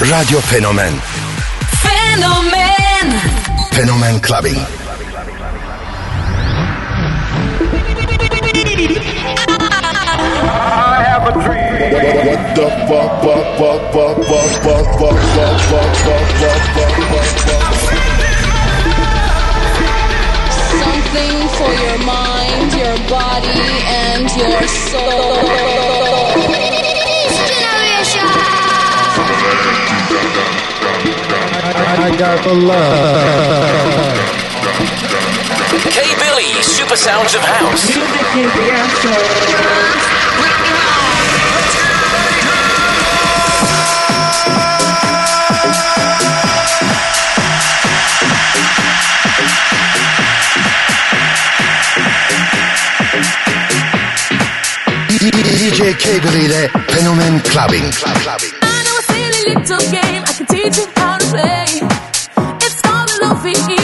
Radio Fenomen Fenomen Fenomen Clubbing. Something for your mind, your body, and your soul. got for love. K Billy, Super Sounds of House. DJ K. Billy, Fenomen Clubbing. Clubbing. I know a silly little game, I can teach you how to play be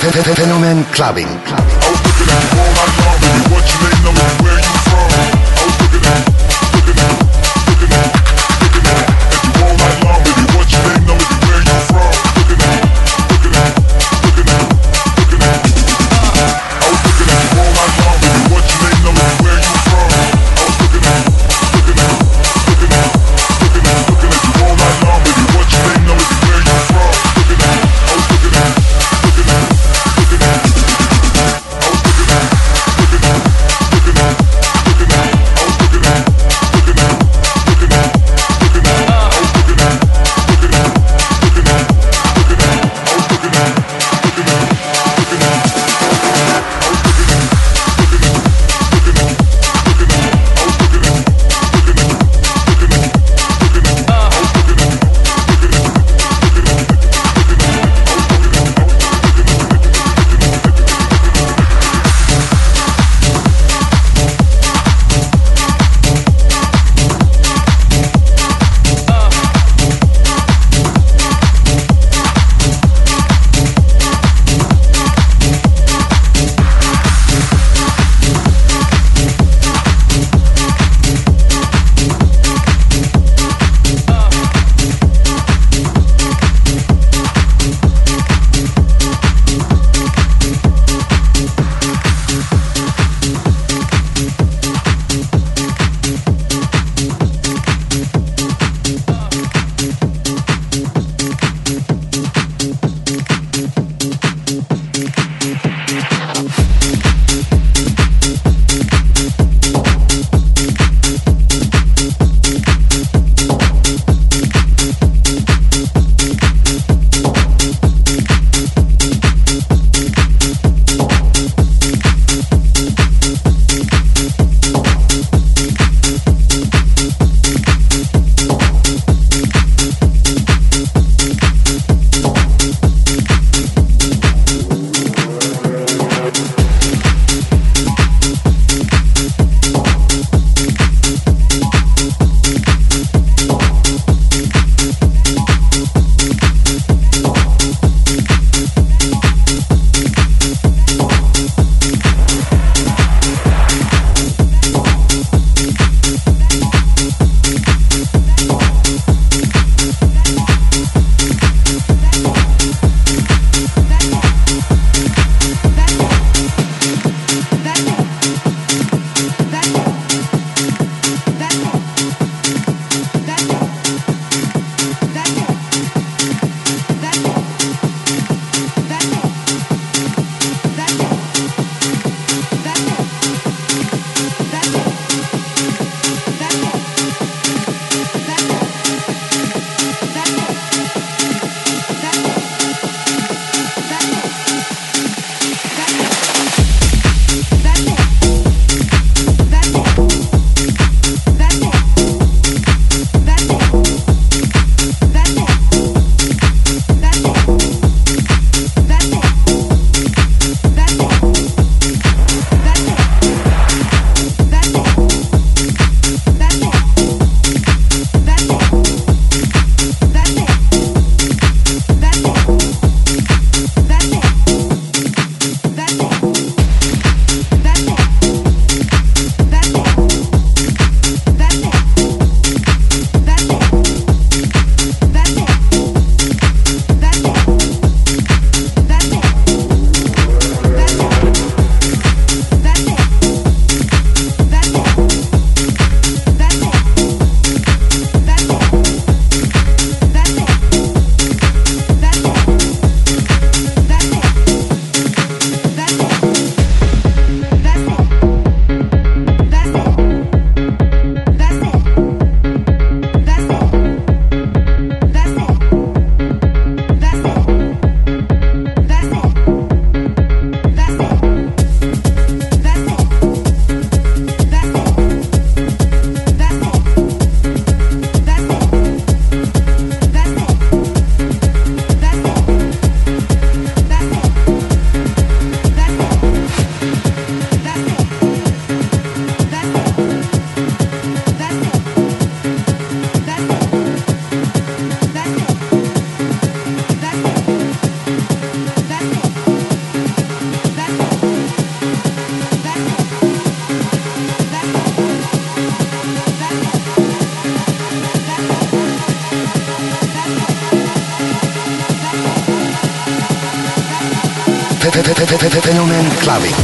Fenomen Clubbing. Clubbing. clave.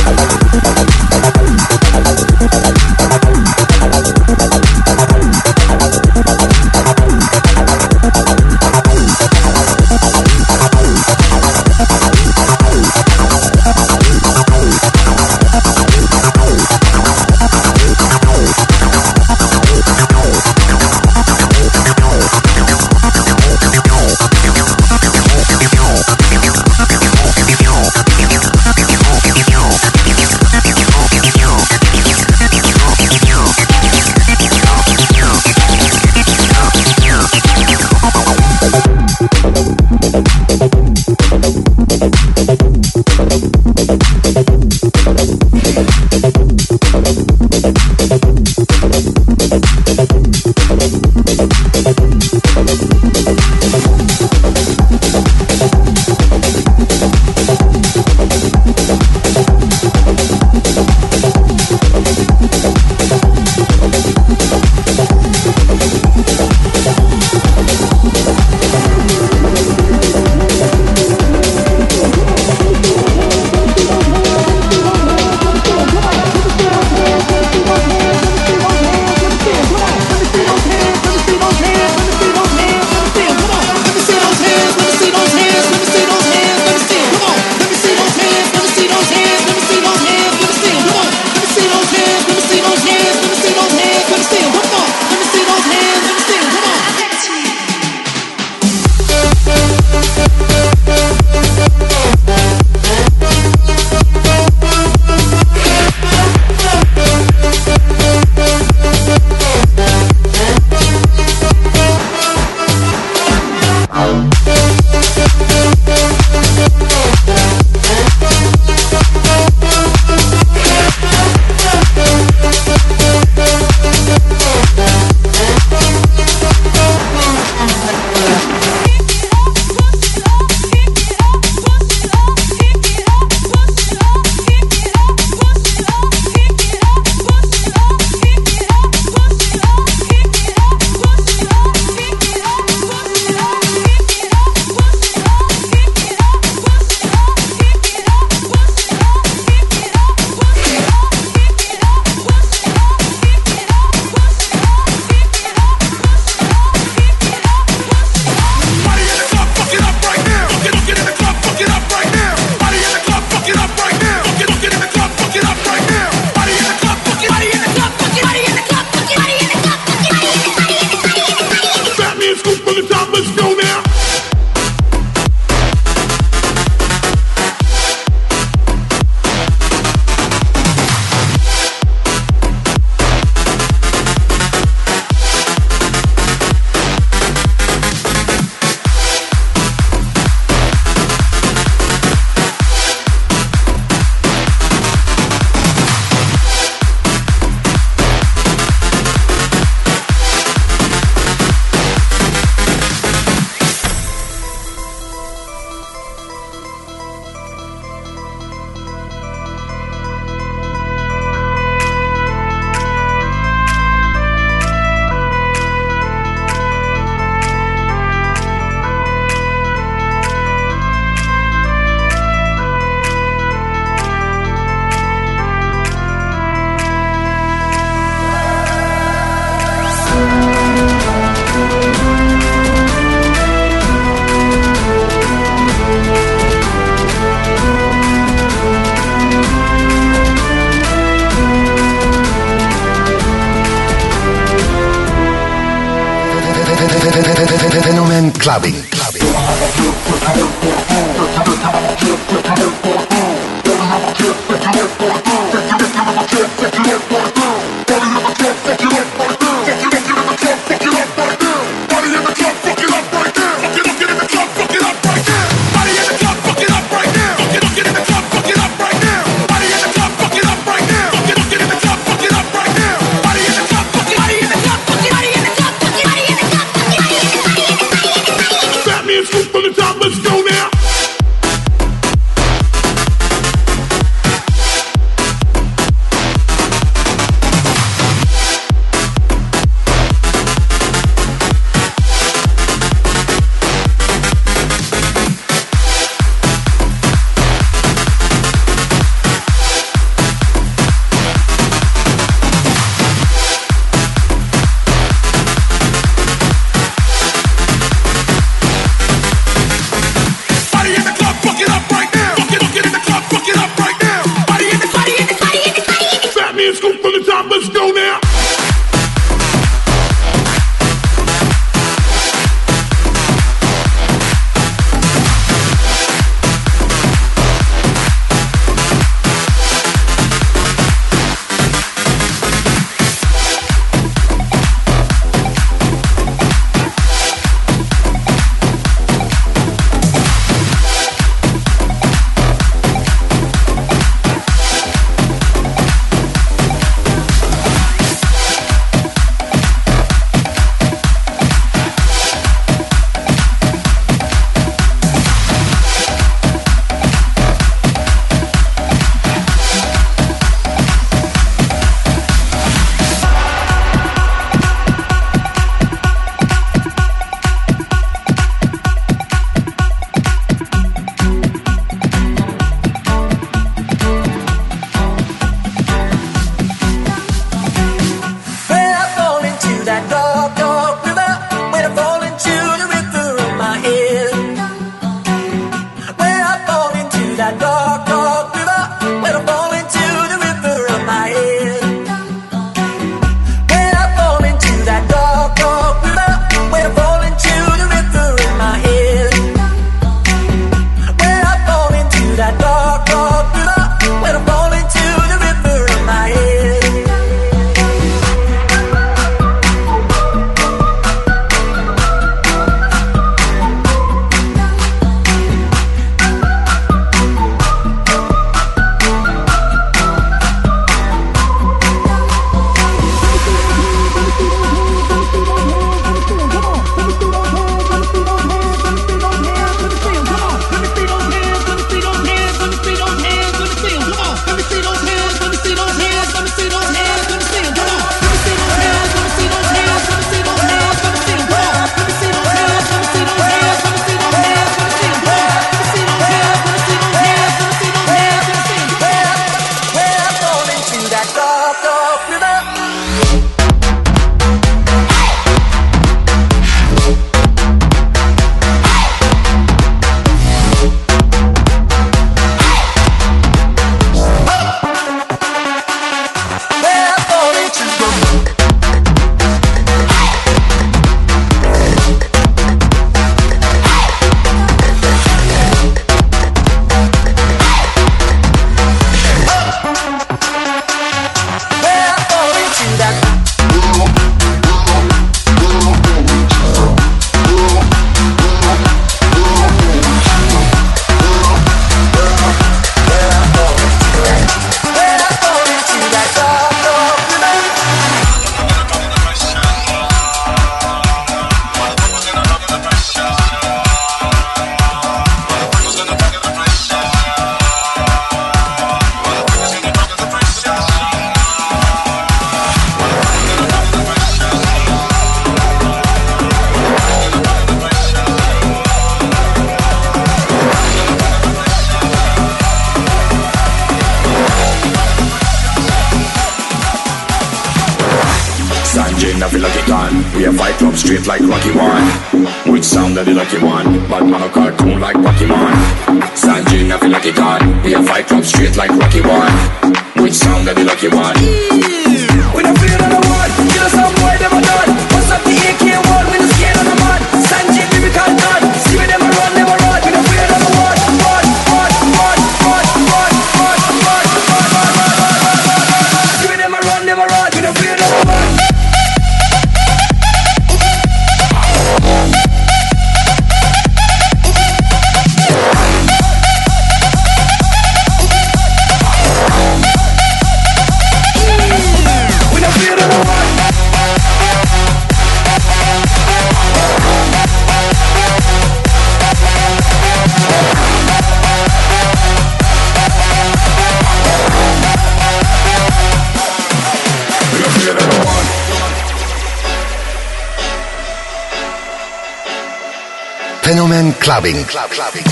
clubbing. Club, clubbing.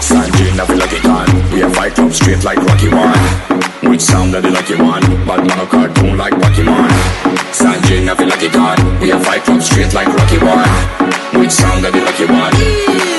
Sanjay Navi Lucky we have fight club straight like Rocky One. Which sound that the lucky one, but man of cartoon like Pokemon. Sanjay like a gun. we have fight club straight like Rocky One. Which sound that the lucky one.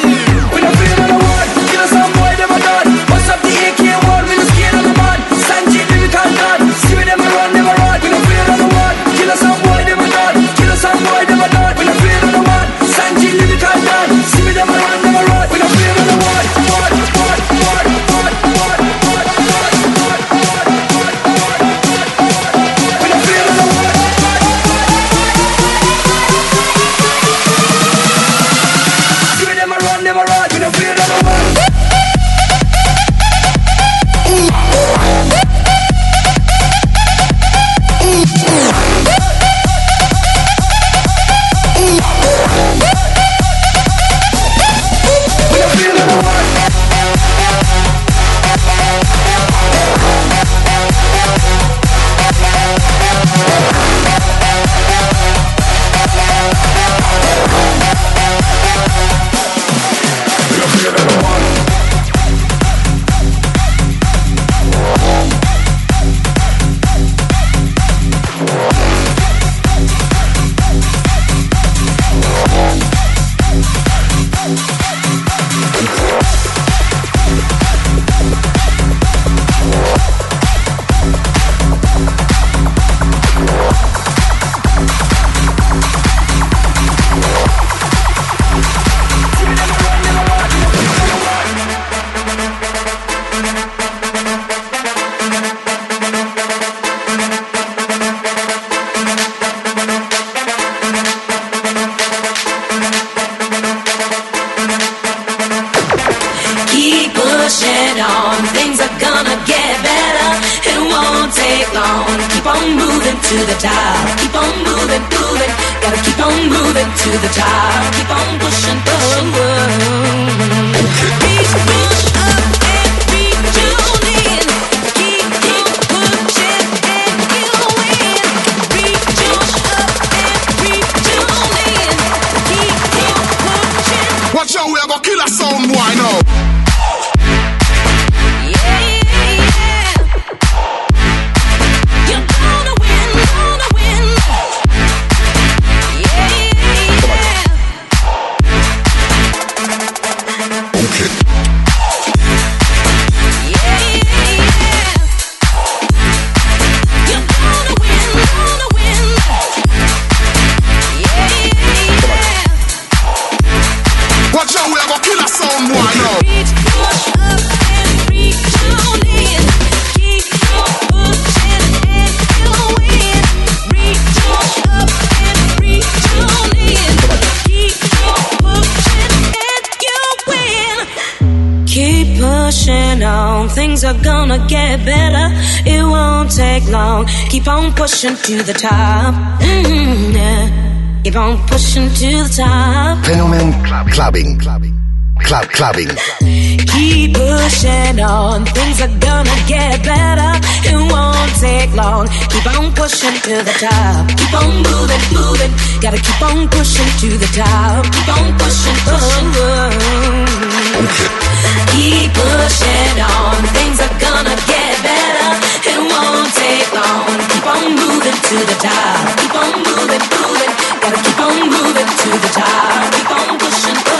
things are gonna get better. It won't take long. Keep on pushing to the top. Mm-hmm, yeah. Keep on pushing to the top. Fenomen clubbing, clubbing, club clubbing. Keep pushing on. Things are gonna get better. It won't take long. Keep on pushing to the top. Keep on moving, moving. Gotta keep on pushing to the top. Keep on pushing, pushing. Oh, oh. Okay. Keep pushing on, things are gonna get better. It won't take long. Keep on moving to the top. Keep on moving, moving. Gotta keep on moving to the top. Keep on pushing.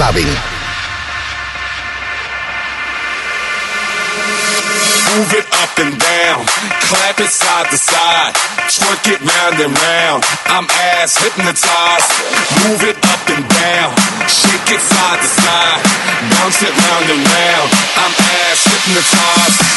clubbing. Move it up and down, clap it side to side, twerk it round and round. I'm ass hypnotized. Move it up and down, shake it side to side, bounce it round and round. I'm ass hypnotized.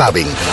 clubbing.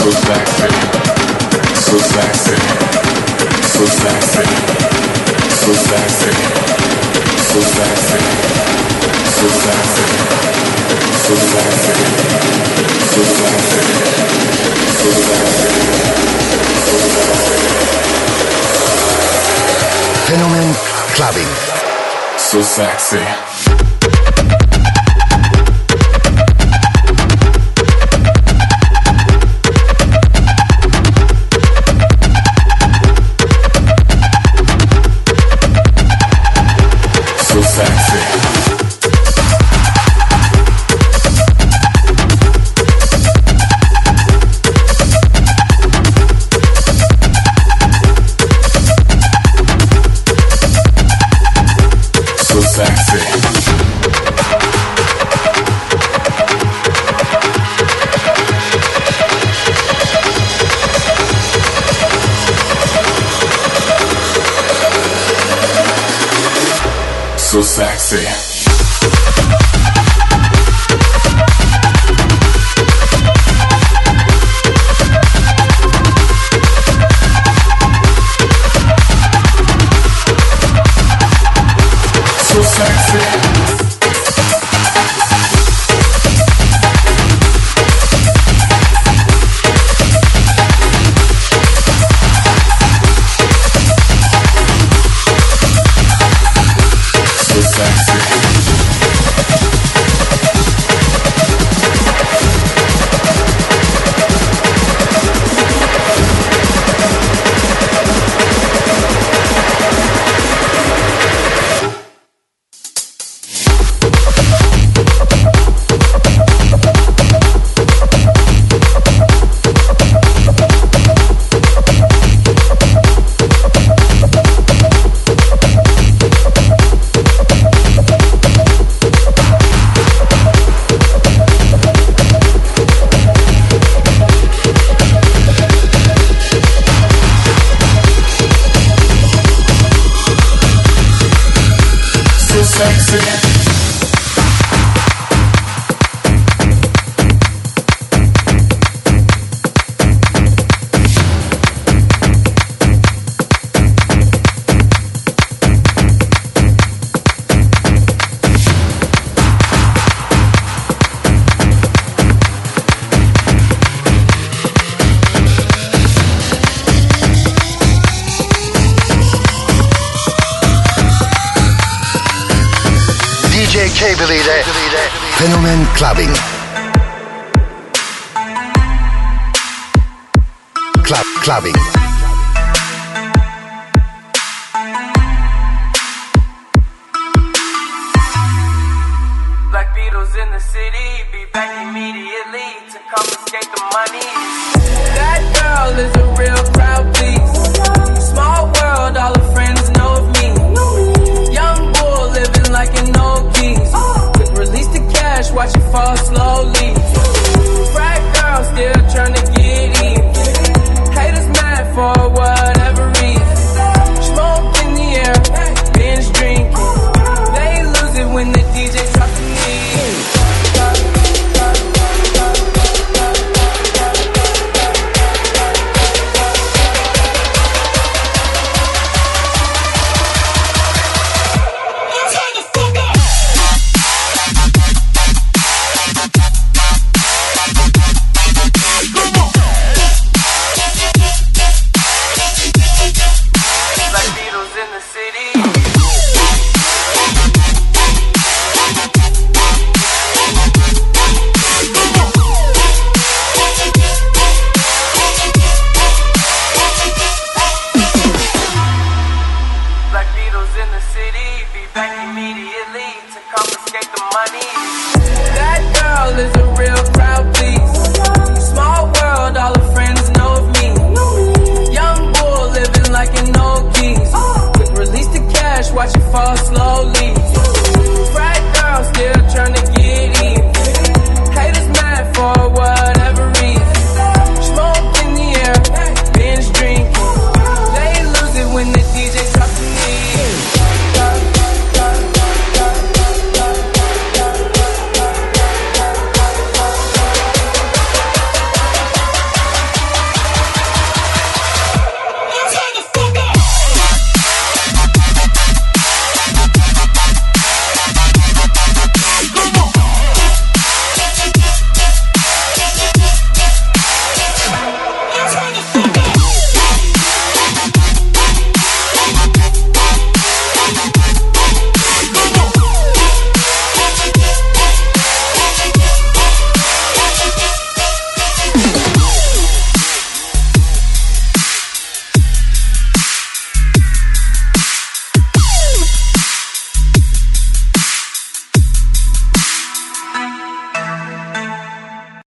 so. Fenomen clubbing. So sexy. sexy.